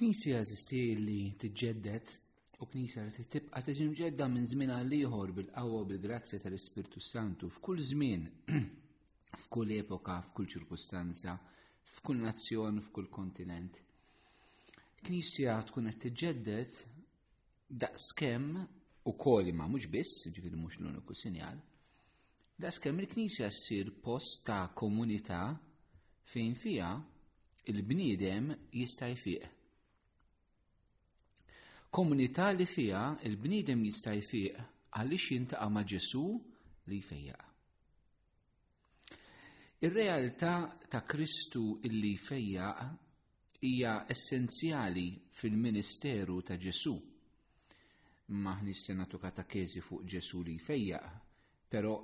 Knisja eżisti li tiġġedded u knisja li tibqa' tiġi mġedda minn żmien għal ieħor bil-qawwa u bil-grazzja tal-Ispirtu Santu f'kull żmien, f'kull epoka, f'kull ċirkustanza, f'kull nazzjon, f'kull kontinent. Knisja tkun qed tiġġedded Daqskemm u koli ma mhux biss, ġifieri mhux l-uniku sinjal, daqskemm il-Knisja ssir post ta' komunità fejn fiha il-bniedem jista' jfiq. Komunità li fiha il-bniedem jista' jfiq għaliex jintaqa' ma' Ġesu li jfejjaq. Ir-realtà ta' Kristu illi jfejjaq hija essenzjali fil-ministeru ta' Ġesù. Maħniex se nagħtu katakezi fuq Ġesù li jfejjaq, però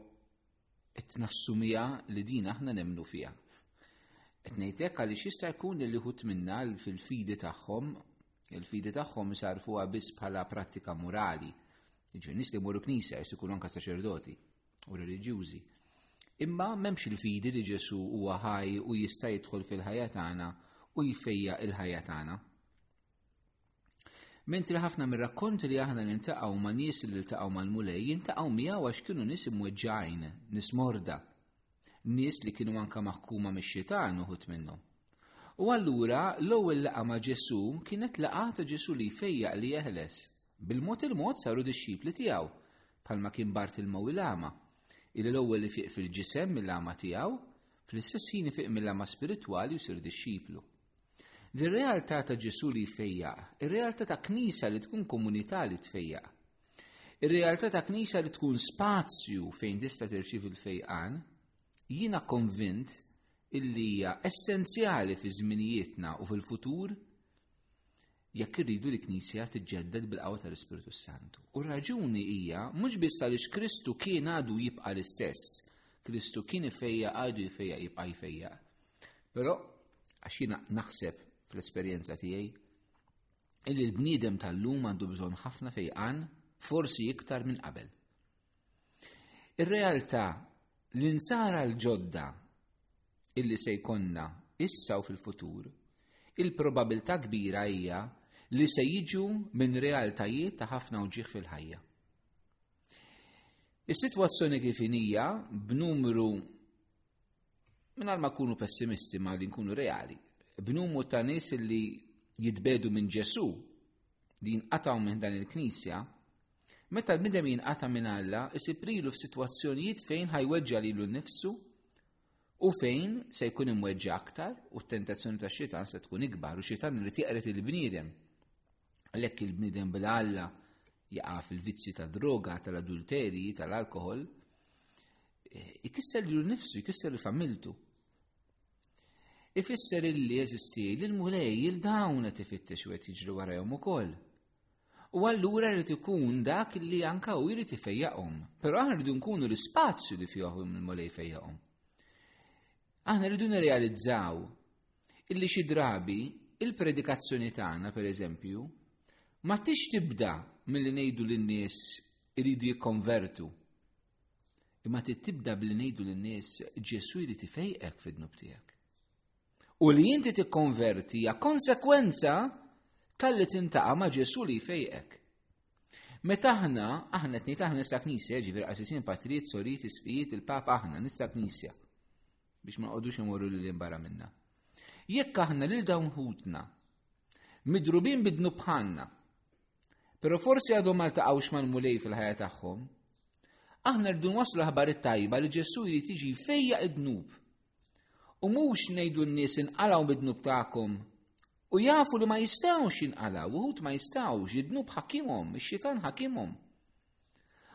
qed nassumija li din aħna nemnu fiha. Qed ngħid hekk għaliex jista' jkun li liħut minna fil-fidi tagħhom, il-fidi tagħhom sarfuha biss bħala prattika morali. Jiġri nies li jmorru knisja jsikulhom anke saċerdoti. u reliġjużi. Imma m'hemmx il-fidi li Ġesu huwa ħaj u jista' jidħol fil-ħajja tagħna u jfejja il-ħajja tagħna. Mentri ħafna mir-rakkonti li aħna nintaqgħu ma' nies li ltaqgħu mal-mulej jintaqgħu miegħu għax kienu nies imweġġajn, nies morda, nies li kienu anka maħkuma mix-xitan uħut minnhom. U allura l-ewwel laqa ma' Ġesu kienet laqa ta' Ġesu li jfejjaq li jeħles Bil-mod il-mod saru dixxipli tiegħu, bħalma kien Bartilmew il-agħma, illi l-ewwel ifiq fil-ġisem mill-agħma tiegħu, fl-istess ħin ifiq mill-agħma spiritwali u jsir dixxiplu. Din realtà ta' Ġesù li jfejjaq, ir-realtà ta' Knisja li tkun komunità li tfejjaq. Ir-realtà ta' Knisja li tkun spazju fejn tista' tirċievi l-fejqan, jiena konvint illi hija essenzjali fi żminijietna u fil-futur jekk irridu li knisja tiġġedded bil-qawwa tal-Ispirtu s-Santu. U r-raġuni hija mhux biss għaliex Kristu kien għadu jibqa' l-istess, Kristu kien ifejja għadu jfejja jibqa' jfejja. Però għax jiena naħseb fl-esperjenza tiegħi illi l-bniedem tal-lum għandu bżonn ħafna fejqan forsi iktar minn qabel. Ir-realtà li nsara l-ġodda illi se jkollna issa u fil-futur, il-probabilità kbira hija li se jiġu minn realtajiet ta' ħafna uġieħ fil-ħajja. Is-sitwazzjoni kif inija b'numru minn ma kunu pessimisti ma li nkunu reali, b'numru ta' nies li jitbedu minn Ġesu li jinqataw minn dan il-Knisja, Meta l-bnidem jinqata' minn Alla, isiprilu f'sitwazzjonijiet fejn ħajweġġa' lilu nnifsu u fejn se jkun imweġġa' aktar u t-tentazzjoni tax-xitan se tkun ikbar u xitan irid jeqred il-bniedem. Għalhekk il-bniedem bla Alla jaqa' fil-vizzji ta' droga, tal-adulterji, tal-alkohol, eh, ikisser lilu nnifsu, ikisser il-familtu. Ifisser illi jeżisti li l-mulej il-dawn qed ifittex u qed jiġri warajhom ukoll. U allura jrid ikun dak li anka u jrid ifejjaqhom. Però aħna rridu nkunu l-ispazju li fih il-Mulej fejjaqhom. Aħna rridu nirrealizzaw illi xi drabi il-predikazzjoni tagħna pereżempju ma tix tibda milli ngħidu lin-nies iridu jikkonvertu. Imma tibda billi ngħidu lin-nies Ġesu jrid ifejqek fid-dnub tiegħek. U li inti tikkonverti hija konsekwenza tal-li tintaqa' ma' Ġesu li jfejqek. Meta aħna, aħna qed ngħid aħna nista' knisja, ġifier qasisin patrijiet, sorijiet, isfijiet, il-papa aħna nista' knisja biex ma nqogħdux imorru lil barra minna. Jekk aħna lil dawn ħutna midrubin bidnu bħalna, però forsi għadhom ma ltaqgħux mal-mulej fil-ħajja tagħhom, aħna rridu waslu ħbar it-tajba li Ġesu jrid jiġi fejja id-dnub U mhux ngħidu n-nies inqalgħu mid-dnub tagħkom. U jafu li ma jistgħux jinqalgħu, uħud ma jistgħux, id-dnub ħakimhom, ix-xitan ħakimhom.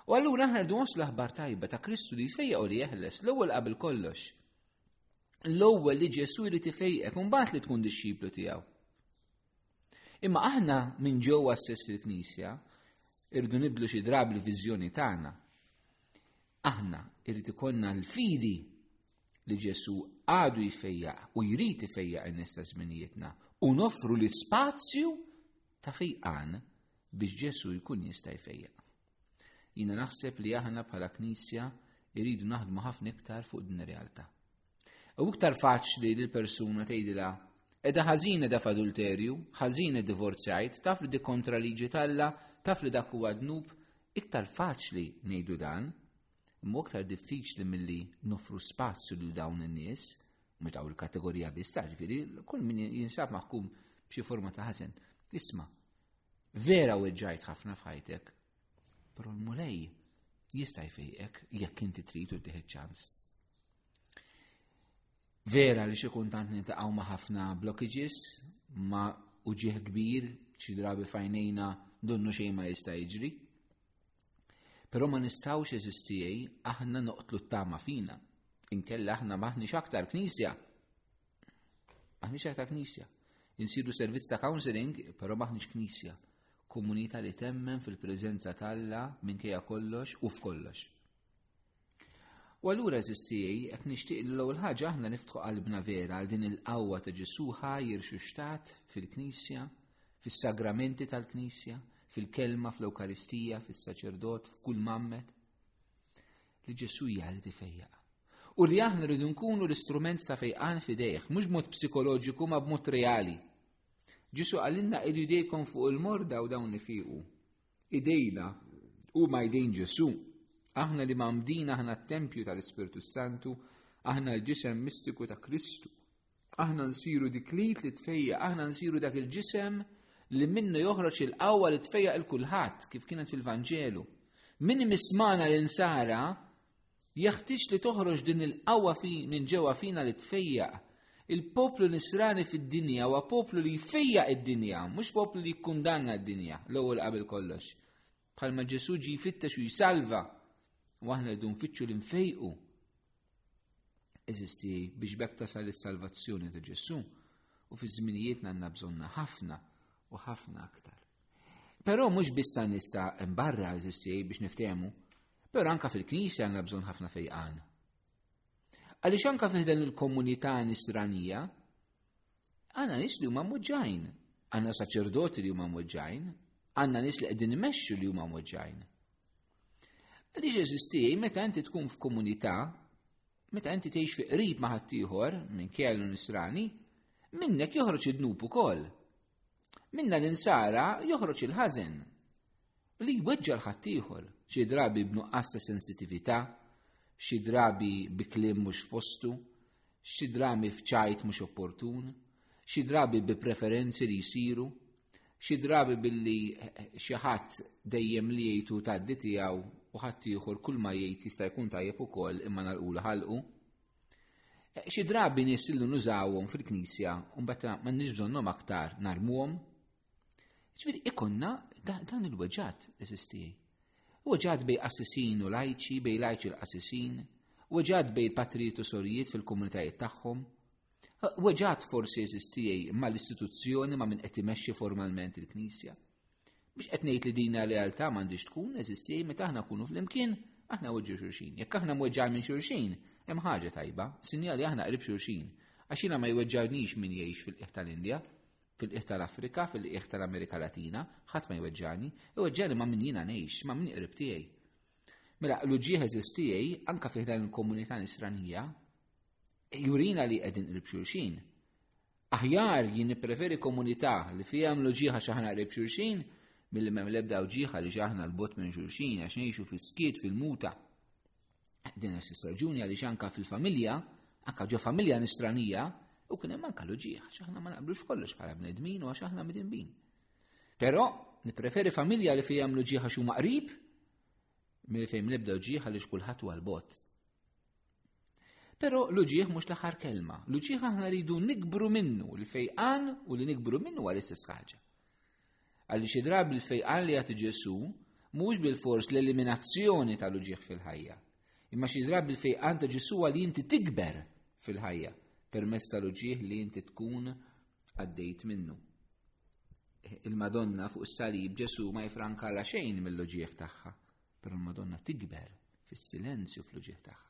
U allura aħna rdu l-aħbar tajba ta' Kristu li jfejja u li jeħles l-ewwel qabel kollox. L-ewwel li Ġesu jrid ifejjek u mbagħad li tkun dixxiplu tiegħu. Imma aħna minn ġewwa stess fil-Knisja irdu nibdlu xi drabi l-viżjoni tagħna. Aħna irrid ikollna l-fidi li Ġesu għadu jfejjaq u jrid ifejjaq in-nies ta' żminijietna u noffru l spazju ta' fejqan biex Ġesu jkun jista' jfejjaq. Jina naħseb li aħna bħala Knisja irridu naħdmu ħafna iktar fuq din ir-realtà. U iktar faċli li l-persuna tgħidilha Edha ħażin edha f'adulterju, ħażin divorzjajt, taf li dik kontra liġi talla, taf li dak huwa dnub, iktar faċli ngħidu dan, imma iktar diffiċli milli nofru spazju lil dawn in-nies, mhux dawn il-kategorija biss ta' ġifieri, kull min jinsab maħkum b'xi forma ta' ħażen. Isma, vera weġġajt ħafna f'ħajtek, Però l-Mulej jista' jfejqek jekk inti trid u tieħed ċans. Vera li xi kuntant nintaqgħu ma' ħafna blockages, ma' uġieħ kbir, xi drabi fajnejna donnu xejn ma jista' jiġri. Però ma nistgħux eżistijej aħna noqtlu t-tama fina. Inkella aħna maħniex aktar knisja. Aħniex aktar knisja. Insiru servizz ta' counseling, però maħniex knisja. Komunità li temmen fil-preżenza tal-la minkejja kollox u f'kollox. U allura eżistijaj, jek nixtieq li l-ewwel ħaġa aħna niftħu qalbna vera għal din il-qawwa ta' Ġesu ħajr xuxtat fil-Knisja, fis-sagramenti tal-Knisja, fil-kelma, fl-Ewkaristija, fis-saċerdot, f'kull mammet. Li Ġesu hija li tifejjaq. U li aħna rridu nkunu l-istrument ta' fejqan fidejh, mhux b'mod psikoloġiku ma b'mod reali. Ġesu għalinna idu jdejkom fuq il-morda u dawn li fiqu. Idejna u ma jdejn Ġesu. Aħna li mamdin aħna t-tempju tal-Ispirtu Santu, aħna l-ġisem mistiku ta' Kristu. Aħna nsiru dik l-id li tfejja, aħna nsiru dak il-ġisem li minnu joħroġ il-qawwa li tfejja il-kulħadd kif kienet fil-Vanġelu. Min imismana l-insara jaħtix li toħroġ din il-qawwa minn ġewwa fina li tfejja. Il-poplu nisrani fid-dinja huwa poplu li jfejja id-dinja, mhux poplu li jikkundanna d-dinja l-ewwel qabel kollox. Bħalma Ġesu ġi jfittex u jsalva, u aħna rridu nfittxu li nfejqu. Eżisti biex bekk tasal is-salvazzjoni ta' Ġesu, u fi żminijiet għandna bżonna ħafna u ħafna aktar. Però mhux biss nista' mbarra eżisti biex niftehmu, però anka fil-Knisja għandna bżonn ħafna fejqan. Għaliex anka fiħdan il-komunità nisranija, Għandna nies li huma mweġġajn, għandna saċerdoti li huma mweġġajn, għandna nies li qegħdin imexxu li huma mweġġajn. Għaliex eżisti meta inti tkun f'komunità, meta inti tgħix fi qrib ma' ħaddieħor minn kellu nisrani, minnek joħroġ id-dnub ukoll. Minna l-insara joħroġ il-ħażen. li jweġġa' l-ħaddieħor, xi drabi b'nuqqas ta' sensitività, xi drabi bi kliem mhux f'postu, xi drami f'ċajt mhux opportun, xi drabi bi preferenzi li jsiru, xi drabi billi xi ħadd dejjem li jgħidu tgħaddi tiegħu u ħaddieħor kull ma jgħid jista' jkun tajjeb ukoll imma nagħlqulu ħalqu. Eh, xi drabi nies illu nużawhom fil-Knisja u mbagħad m'għandniex bżonnhom aktar narmuhom Ġviri, ikonna dan il-weġat eżisti. Weġat bej assisin u lajċi, bej lajċi l-assisin, weġat bej patrijiet u sorijiet fil-komunitajiet tagħhom, weġat forsi eżisti ma l-istituzzjoni ma minn qed imexxi formalment il-Knisja. Biex qed ngħid li dina realtà m'għandix tkun eżisti meta aħna kunu flimkien aħna weġġu xurxin. Jekk aħna mweġġa minn xurxin, hemm ħaġa tajba, sinjali aħna qrib xurxin. Għax jiena ma jweġġarnix min jgħix fil-qiegħ tal-Indja, fil-qiegħ tal-Afrika, fil-qiegħ tal-Amerika Latina, ħadd ma jweġġagħni, iweġġagħni ma' min jiena ngħix, ma' min qrib tiegħi. Mela, l-uġieħ eżiż tiegħi, anke fih dan il-komunità nisranija, jurina li qegħdin qrib xulxin. Aħjar jien nippreferi komunità li fiha hemm l-uġieħa xi ħana qrib xulxin, milli m'hemm l-ebda uġieħa li xi aħna l-bot minn xulxin għax ngħixu fis-skiet fil-muta. din l-istess raġuni għaliex anka fil-familja, anka ġo familja nistranija, u kien hemm anka l-uġieħ, għax aħna ma naqblux kollox bħala bnedmin u għax aħna midinbin. Però nippreferi familja li fejn hemm l-uġieħ għax huma qrib, milli fejn nibda uġieħ għaliex kulħadd huwa l-bot. Però l-uġieħ mhux l-aħħar kelma, l-uġieħ aħna rridu nikbru minnu, li fejqan u li nikbru minnu għal istess ħaġa. Għaliex xi drabi l-fejqan li jagħti Ġesù mhuwiex bilfors l-eliminazzjoni tal-uġigħ fil-ħajja, imma xi drabi l-fejqan ta' Ġesù li inti tikber fil-ħajja permezz tal-uġigħ li inti tkun għaddejt minnu. Il-Madonna fuq is-salib Ġesù ma jifranka la xejn mill-uġigħ tagħha, però l-Madonna tikber fis-silenzju fl-uġigħ tagħha.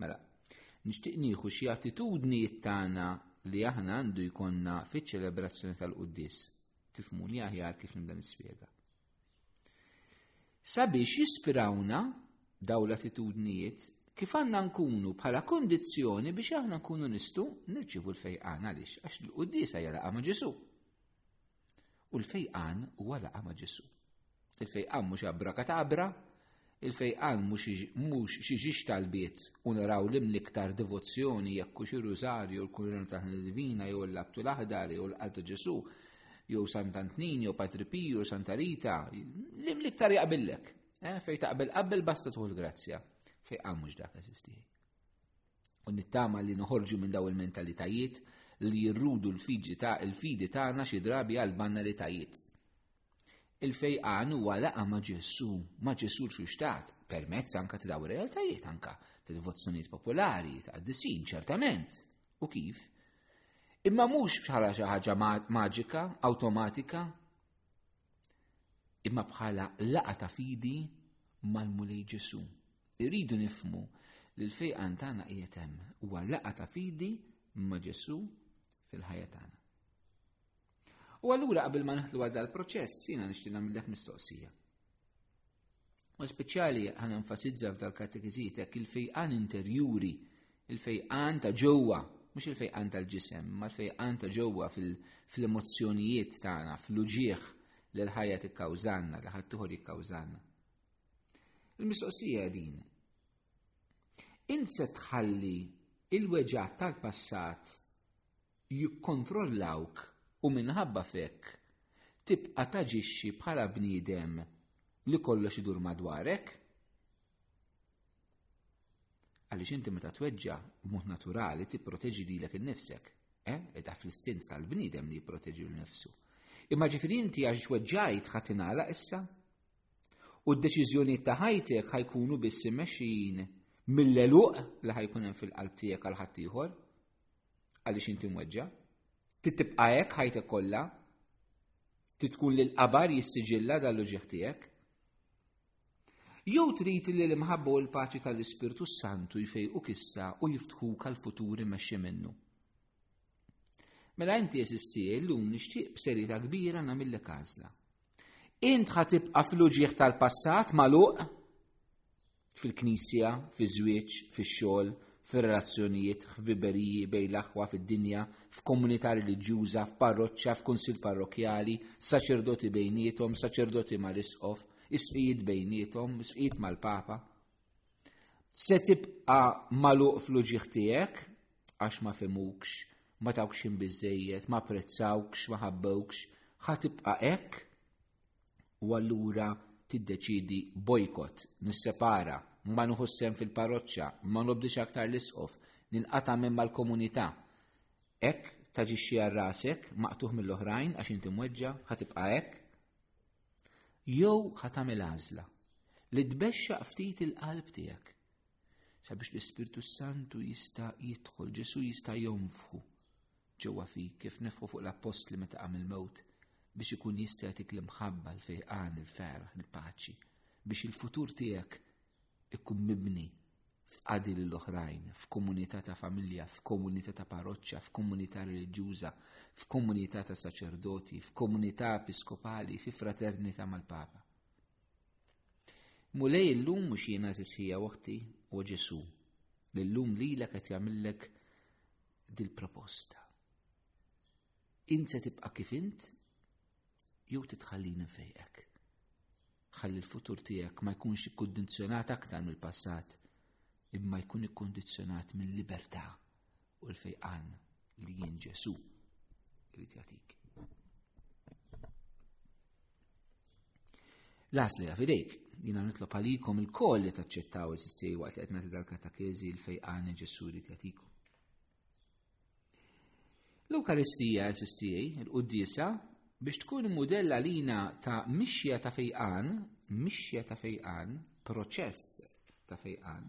Mela, nixtieq nieħu xi attitudnijiet tagħna li aħna għandu jkollna fiċ-ċelebrazzjoni tal-quddis. Tifmuni aħjar kif nimda nispjega. Sabiex jispirawna daw l-attitudnijiet kif għandna nkunu bħala kondizzjoni biex aħna nkunu nistu nirċivu l-fejqan għaliex għax l-quddisa jara ma' Ġesu. U l-fejqan huwa laqa ma' Ġesu. Il-fejqan mhux abrakatabra, il-fejqan mhux xi ġiex talbiet u naraw li mniktar devozzjoni jekk hux ir-Rużarju, l-Kurrena ta' Divina jew l-Labtu l-Aħdar jew l-Qalb ta' Ġesu jew Sant Antnin jew Patri Piju, Santa Rita, li mniktar jaqbillek. Eh, fejn taqbel qabel basta tuħu l-grazzja. Fejqan mhux dak eżisti. U nittama li noħorġu minn daw il-mentalitajiet li jirrudu l-fidi ta' il-fidi tagħna xi drabi għal banalitajiet. Il-fejqan huwa laqa ma' Ġesù, ma' Ġesù l-xuxtat, permezz anka ta' daw realtajiet anka ta' devozzjonijiet popolari, ta' disin ċertament. U kif? Imma mhux bħala xi ħaġa maġika, awtomatika, imma bħala laqa ta' fidi mal-Mulej Ġesù. Irridu nifmu li l-fejqan tagħna qiegħed hemm huwa laqa ta' fidi ma' Ġesu fil-ħajja tagħna. U allura qabel ma naħlu għal dal-proċess jiena nixtieq nagħmilek mistoqsija. U speċjali ħan enfasizza f'dal-katekizitek il-fejqan interjuri, il-fejqan ta' ġewwa, mhux il-fejqan tal-ġisem, ma l-fejqan ta' ġewwa fil-emozzjonijiet tagħna, fl-uġieħ li l-ħajja tikkawżanna, li ħadd ieħor jikkawżanna. Il-mistoqsija din. Int se tħalli il-weġat tal-passat jikkontrollawk u minħabba fekk tibqa' taġixxi bħala bniedem li kollox idur madwarek? Għaliex inti meta tweġġa' b'mod naturali tipproteġi lilek innifsek, eh? Edha fl-istint tal-bniedem li jipproteġi l-nifsu. Imma ġifieri inti għax weġġajt ħadd issa? U d-deċiżjonijiet ta' ħajtek ħajkunu biss immexxijin mill-eluq li ħajkun hemm fil-qalb tiegħek għal ħaddieħor għaliex inti mweġġa. Titibqa' hekk ħajtek kollha. Titkun li l-qabar jissiġilla dal-uġieħ tiegħek. Jew trid li l-imħabba u l-paċi tal-Ispirtu Santu jfejqu kissa u jiftħu kal futur imexxi minnu. Mela inti jesisti l-lum nixtieq b'serjetà kbira nagħmillek għażla. Int ħa tibqa' fl-uġieħ tal-passat magħluq fil-knisja, fiż-żwieġ, fix-xogħol, fir-relazzjonijiet, f'biberiji bejn l-aħwa fid-dinja, f'komunità reliġjuża, f'parroċċa, f'kunsill parrokkjali, saċerdoti bejniethom, saċerdoti mal-isqof, isfijiet bejniethom, isfijiet mal-papa. Se tibqa' magħluq fl-uġieħ tiegħek għax ma fimukx, ma tawkx xim biżejjed, ma prezzawkx, ma ħabbewkx, ħa tibqa' hekk u allura tiddeċidi bojkot, nissepara, ma nuħu sem fil-parroċċa, ma nobdix aktar l-isqof, ninqata' minn mal-komunità. Hekk taġixxi għal rasek, maqtuħ mill-oħrajn għax inti mweġġa, ħatibqa' hekk. Jew ħatamil għażla li tbexxaq ftit il-qalb tiegħek sabiex l-Ispirtu Santu jista' jidħol, Ġesu jista' jonfħu ġewwa fik kif nefħu fuq l-appostli meta qam il-mewt biex ikun jista' jagħtik l-imħabba l-fejqan il-ferħ il-paċi biex il-futur tiegħek ikun mibni f'qadi l oħrajn f'komunità ta' familja, f'komunità ta' parroċċa, f'komunità reliġjuża, f'komunità ta' saċerdoti, f'komunità episkopali, fi fraternità mal-Papa. Mulej illum mhux jiena żisħija waħti u Ġesu li llum lilek qed jagħmillek dil-proposta. Int se tibqa' kif int jew titħallini fejqek. Ħalli l-futur tiegħek ma jkunx ikkundizzjonat aktar mill-passat imma jkun ikkundizzjonat mill-libertà u l-fejqan li jien Ġesu irid jagħtik. Las li għafidejk, jina nitlob għalikom il-koll li taċċettaw il-sistej waqt li għetna t-dal katakezi il-fejqan ġessuri t-jatikum. L-Eukaristija sistej, il-Uddisa, biex tkun modella lina ta' mixja ta' fejqan, mixja ta' fejqan, proċess ta' fejqan,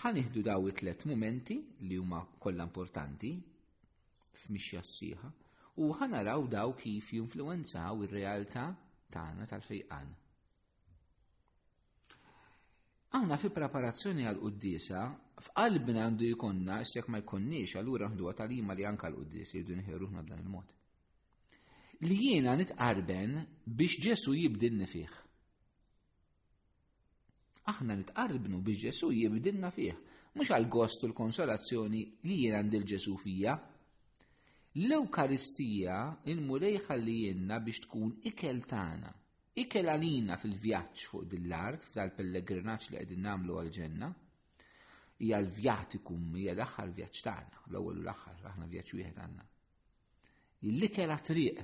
Ħanieħdu daw it-tlet mumenti li huma kollha importanti f'mixja s-sieħa u ħanaraw daw kif jinfluwenzaw ir-realtà tagħna tal-fejqan. Aħna fi preparazzjoni għal quddisa f'qalbna għandu jkonna, x'jek ma jkonniex, allura nħdu għatalima li anka l-quddis jirdu nħirruħna b'dan il-mod. Li jiena nitqarben biex Ġesu jibdilni fih. Aħna nitqarbnu biex Ġesu jibdilna fih, mhux għal gost u l-konsolazzjoni li jien għandi l-Ġesu fija. L-Ewkaristija il-Mulej ħallijinna biex tkun ikel tagħna, ikel għalina fil-vjaġġ fuq dil-art f'dal pellegrinaġġ li qegħdin nagħmlu għal-ġenna hija l-vjatikum, hija l-aħħar vjaġġ tagħna, l-ewwel u l-aħħar, aħna vjaġġ wieħed għandna. L-ikel għat-triq.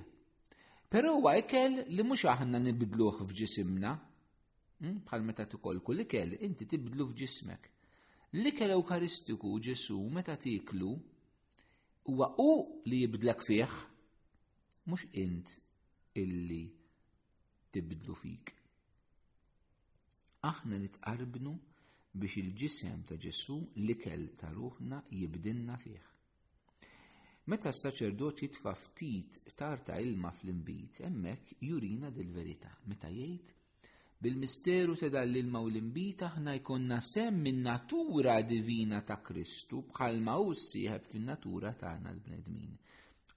Però huwa ikel li mhux aħna nibdluh f'ġisimna. Hmm? Bħal meta tikol kull ikel inti tibdlu f'ġismek. L-ikel Ewkaristiku Ġesu meta tiklu huwa u li jibdlek fih, mhux int illi tibdlu fik. Aħna nitqarbnu biex il-ġisem ta' Ġesu l-ikel ta' ruħna jibdinna fih. Meta s-saċerdot jitfa' ftit tar ta' ilma fl-inbid, hemmhekk jurina dil-verità meta jgħid Bil-misteru ta' dan l-ilma u l-inbid aħna jkollna sem min-natura divina ta' Kristu bħalma hu ssieħeb fin-natura tagħna l-bnedmin.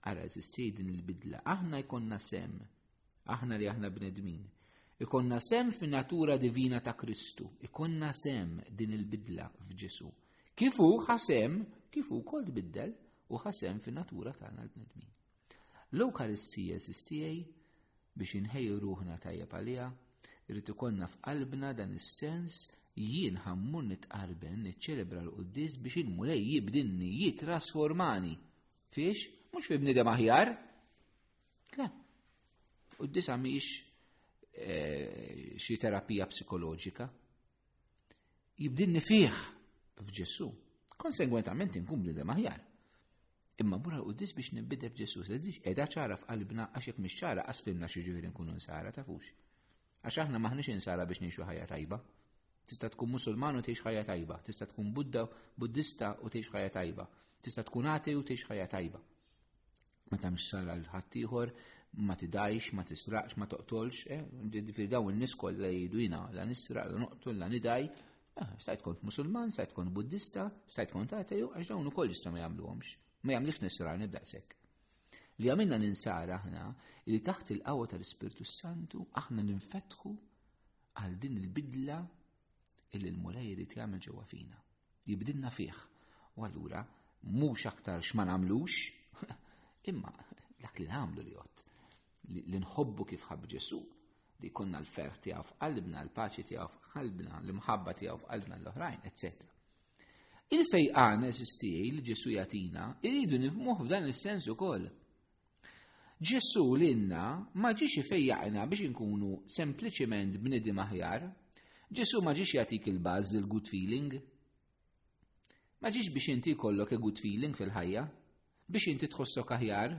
Ara eżistej din il-bidla, aħna jkollna sem aħna li aħna bnedmin, ikonna sem fin natura divina ta' Kristu, ikonna sem din il-bidla f'Ġesu. Kifu ħasem, kifu kol tbiddel u ħasem fin natura tagħna l-bnedmin. L-Ewkaristija sistijaj biex inħejju ruħna tajjeb għaliha, irrid ikollna f'qalbna dan is-sens jien ħammur nitqarben niċċelebra l-quddis biex il-mulej jibdinni jitrasformani. Fiex? Mhux fi bniedem aħjar, Le. U d-disa miex eh, xi terapija psikoloġika. Jibdinni fih f'Ġesu. Konsegwentament inkun bnidem aħjar. Imma bura u dis biex nibidel Ġesu, se diġ edha ċara f'qalbna għax jekk mhix ċara għasfimna xi ġifieri nkunu nsara tafux. Għax aħna maħniex insara biex ngħixu ħajja tajba. Tista' tkun musulman u tgħix ħajja tajba, tista' tkun Budda, Buddista u tgħix ħajja tajba, tista' tkun ati u tgħix ħajja tajba. ma tamx sara l-ħattijħor, ma tidajx, ma tisraqx, ma toqtolx, eh, ġifir daw n-nis kolla jidu jina, la nisraq, la noqtol, la nidaj, eh, stajt kont musulman, stajt kont buddista, stajt kont ateju, għax dawn u koll jistra ma jamluħomx, ma jamlix nisraq nibda sekk. Li għamilna ninsara aħna, li taħt il-qawa tal-Spirtu Santu, aħna ninfetħu għal din il-bidla illi l-Mulej irid jagħmel ġewwa fina. Jibdilna fih. U allura mhux aktar x'ma nagħmlux, imma dak li nagħmlu li jott. Li nħobbu kif ħabb Ġesu, li jkollna l-ferħ tiegħu f'qalbna, l-paċi tiegħu f'qalbna, l-imħabba tiegħu f'qalbna l-oħrajn, etc. Il-fejqan eżistijaj li Ġesu jatina, irridu nifmuħ f'dan il-sens ukoll. Ġesù lilna ma ġiex ifejjaqna biex inkunu sempliċiment bniedem aħjar. Ġesù ma ġiex jagħtik il-baż il-good feeling. Ma ġiex biex inti jkollok a good feeling fil-ħajja, biex inti tħossok aħjar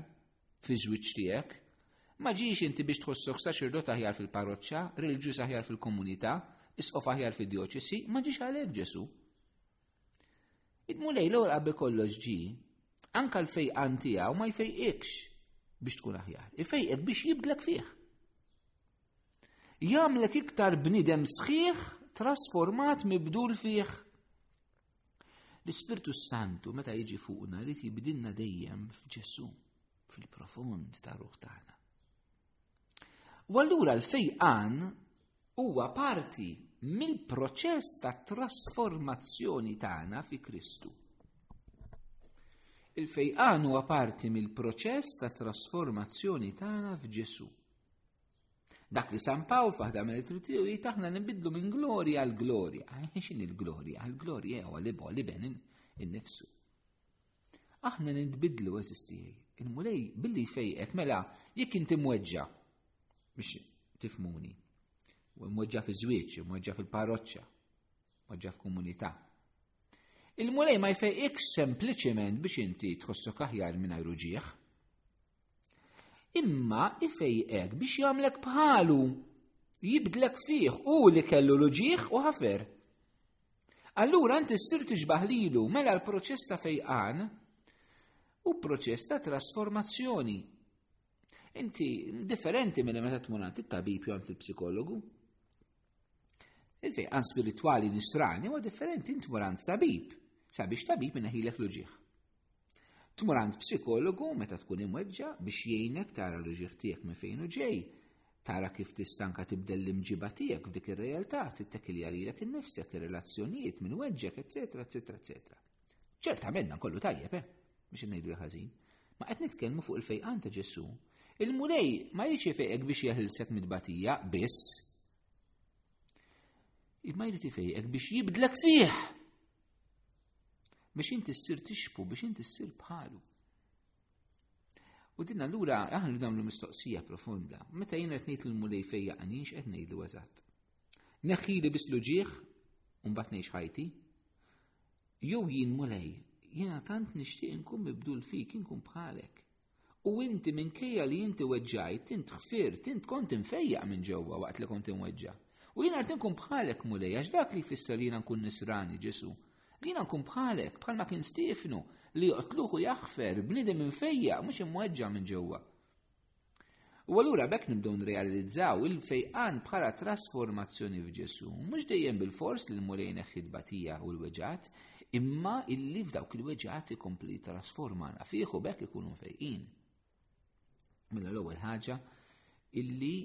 fi żwieġ tiegħek, ma ġiex inti biex tħossok saċerdot aħjar fil-parroċċa, rilġuż aħjar fil-komunità, isqof aħjar fid-djoċesi, ma ġiex għalhekk Ġesù. Il-Mulej l ewwel qabel kollox ġi, anka l-fejqan tiegħu ma jfejqikx biex tkun aħjar, ifejqek biex jibdlek fih. Jagħmlek iktar bnidem sħiħ trasformat mibdul fih. L-Ispirtu Santu meta jiġi fuqna li jibdilna dejjem f'Ġesu, fil-profond ta' ruħ tagħna. U allura l-fejqan huwa parti mill-proċess ta' trasformazzjoni tagħna fi Kristu. Il-fejqan huwa parti mill-proċess ta' trasformazzjoni tagħna f'Ġesu. Dak li San Pawl faħda mill tritiju jgħid aħna nibidlu minn glorja għal glorja. X'in il-glorja? Il-glorja huwa li bo li ben innifsu. Aħna nintbidlu eżis tiegħi. Il-Mulej billi jfejqek mela jekk inti mweġġa biex tifmuni. U mweġġa fi żwieġ, mweġġa fil-parroċċa, mweġġa f'komunità. Il-Mulej ma jfejqek sempliċement biex inti tħossok aħjar minn ruġieħ. Imma ifejqek biex jagħmlek bħalu jibdlek fih u li kellu l-uġieħ u ħafer. Allura inti ssir tixbaħ lilu mela l-proċess ta' fejqan u proċess ta' trasformazzjoni. Inti differenti minn meta tkun għand it-tabib jew għand il-psikologu. Il-fejqan spiritwali nisrani huwa differenti int mur għand tabib sabiex tabib inneħilek l-uġieħ. Tmur għand psikologu meta tkun imweġġa biex jgħinek tara l-uġieħ tiegħek minn fejn u ġej, tara kif tistanka tibdel l-imġiba tiegħek f'dik ir-realtà, tittekilja lilek innifsek, ir-relazzjonijiet minn weġġek, eċetera, eċetera, eċetera. Ċertament dan kollu tajjeb, eh? biex ngħidu ħażin. Ma qed nitkellmu fuq il-fejqan ta' Ġesu. Il-Mulej ma jridx jifejqek biex jeħilsek mid-batija biss. Imma jrid ifejqek biex jibdlek fih. Biex inti ssir tixbu, biex inti ssir bħalu. U dinna l-ura aħna damlu mistoqsija profonda. Meta jien qed ngħid l-mulej fejja għanix qed ngħidlu eżatt. Neħħili bis l-ġieħ, mbagħad ngħix ħajti. Jew jien mulej, jiena tant nixtieq inkun mibdul fik, inkun bħalek. U inti minkejja li inti weġġajt, int ħfirt, int kont infejjaq minn ġewwa waqt li kont inweġġa. U jiena rrid nkun bħalek mulej għax dak li jfisser li jiena nkun nisrani Ġesu. Li jiena nkun bħalek bħal ma kien Stiefnu li joqtluh u jaħfer bniedem infejjaq mhux imweġġa' minn ġewwa. U allura bekk nibdew nrealizzaw il-fejqan bħala trasformazzjoni f'Ġesu, mhux dejjem bil-fors li l-Mulej neħħi batija u l-weġat, imma illi f'dawk il-weġat ikompli trasformana fih u bekk ikunu fejqin. Mela l-ewwel ħaġa illi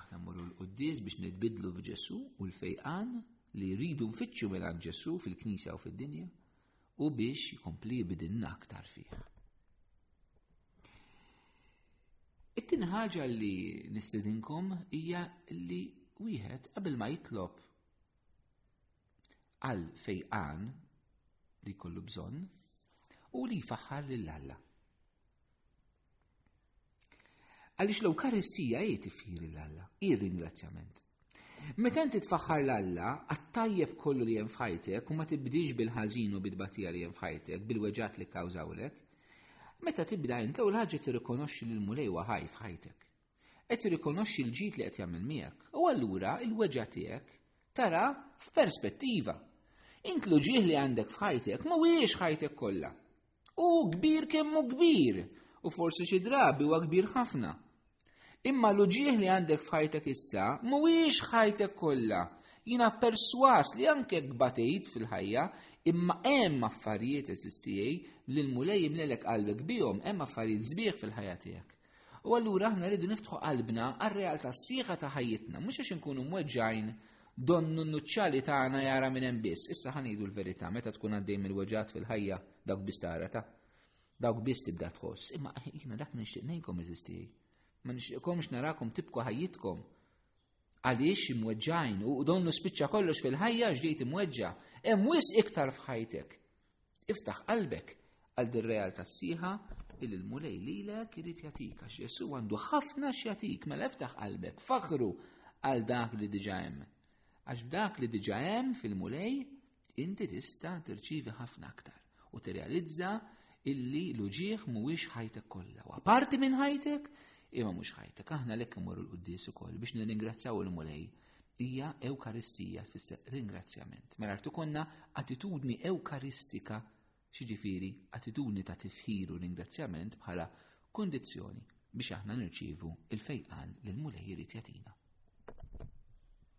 aħna mmorru l-quddis biex nitbidlu f'Ġesu u l-fejqan li rridu nfittxu minn Ġesu fil-Knisja u fid-dinja u biex jkompli jibidilna aktar fih. It-tieni ħaġa li nistedinkom hija li wieħed qabel ma jitlob għal fejqan li kollu bżonn u li jfaħħar lil Alla. Għaliex l-Ewkaristija hi tifħir lil Alla, hi ringrazzjament. Meta inti tfaħħar l-Alla għat-tajjeb kollu li hemm f'ħajtek u ma tibdix bil-ħażin u bit-batija li hemm f'ħajtek, bil-weġat li kkawżawlek, meta tibda int l ħaġa tirrikonoxxi li l-Mulej huwa ħaj f'ħajtek. Qed tirrikonoxxi l-ġid li qed jagħmel miegħek. U allura il-weġa' tiegħek tara f'perspettiva. Int l-ġieħ li għandek f'ħajtek mhuwiex ħajtek kollha. U kbir kemm hu kbir, u forsi xi drabi huwa kbir ħafna. Imma l-uġieħ li għandek f'ħajtek issa mhuwiex ħajtek kollha. Jiena perswas li anke kbatejt fil-ħajja, imma hemm affarijiet esistijej li l-mulej jimlelek qalbek bihom, hemm affarijiet sbieħ fil-ħajja tiegħek. U allura aħna rridu niftħu qalbna għar-realtà sħiħa ta' ħajjitna, mhux għax inkunu mweġġajn donnu nuċċali tagħna jara minn hemm biss. Issa ħanidu l-verità meta tkun għaddej mill-weġġat fil-ħajja dawk biss tara ta' dawk biss tibda tħoss. Imma jiena dak nixtieq ngħidkom eżisti. Ma nixtieqkomx narakom tibku ħajjitkom. Għaliex imweġġajn u donnu spiċċa kollox fil-ħajja ġdejt imweġġa, hemm wis iktar f'ħajtek. Iftaħ qalbek għal dir real tas siħa il l-mulej lilek irid jatik għax Jessu għandu ħafna x'jatik mela iftaħ qalbek faħru għal dak li diġa hemm. Għax dak li diġa hemm fil-mulej Inti tista' tirċievi ħafna aktar u tirrealizza illi l-uġieħ mhuwiex ħajtek kollha. U apparti minn ħajtek, imma mhux ħajtek. Aħna lek imorru l-quddies ukoll biex nirringrazzjaw il-Mulej. Hija Ewkaristija tfisser ringrazzjament. Mela rtu konna attitudni Ewkaristika, xiġifieri attitudni ta' tifħir u ringrazzjament bħala kondizzjoni biex aħna nirċievu il-fejqan li l-Mulej jrid jatina.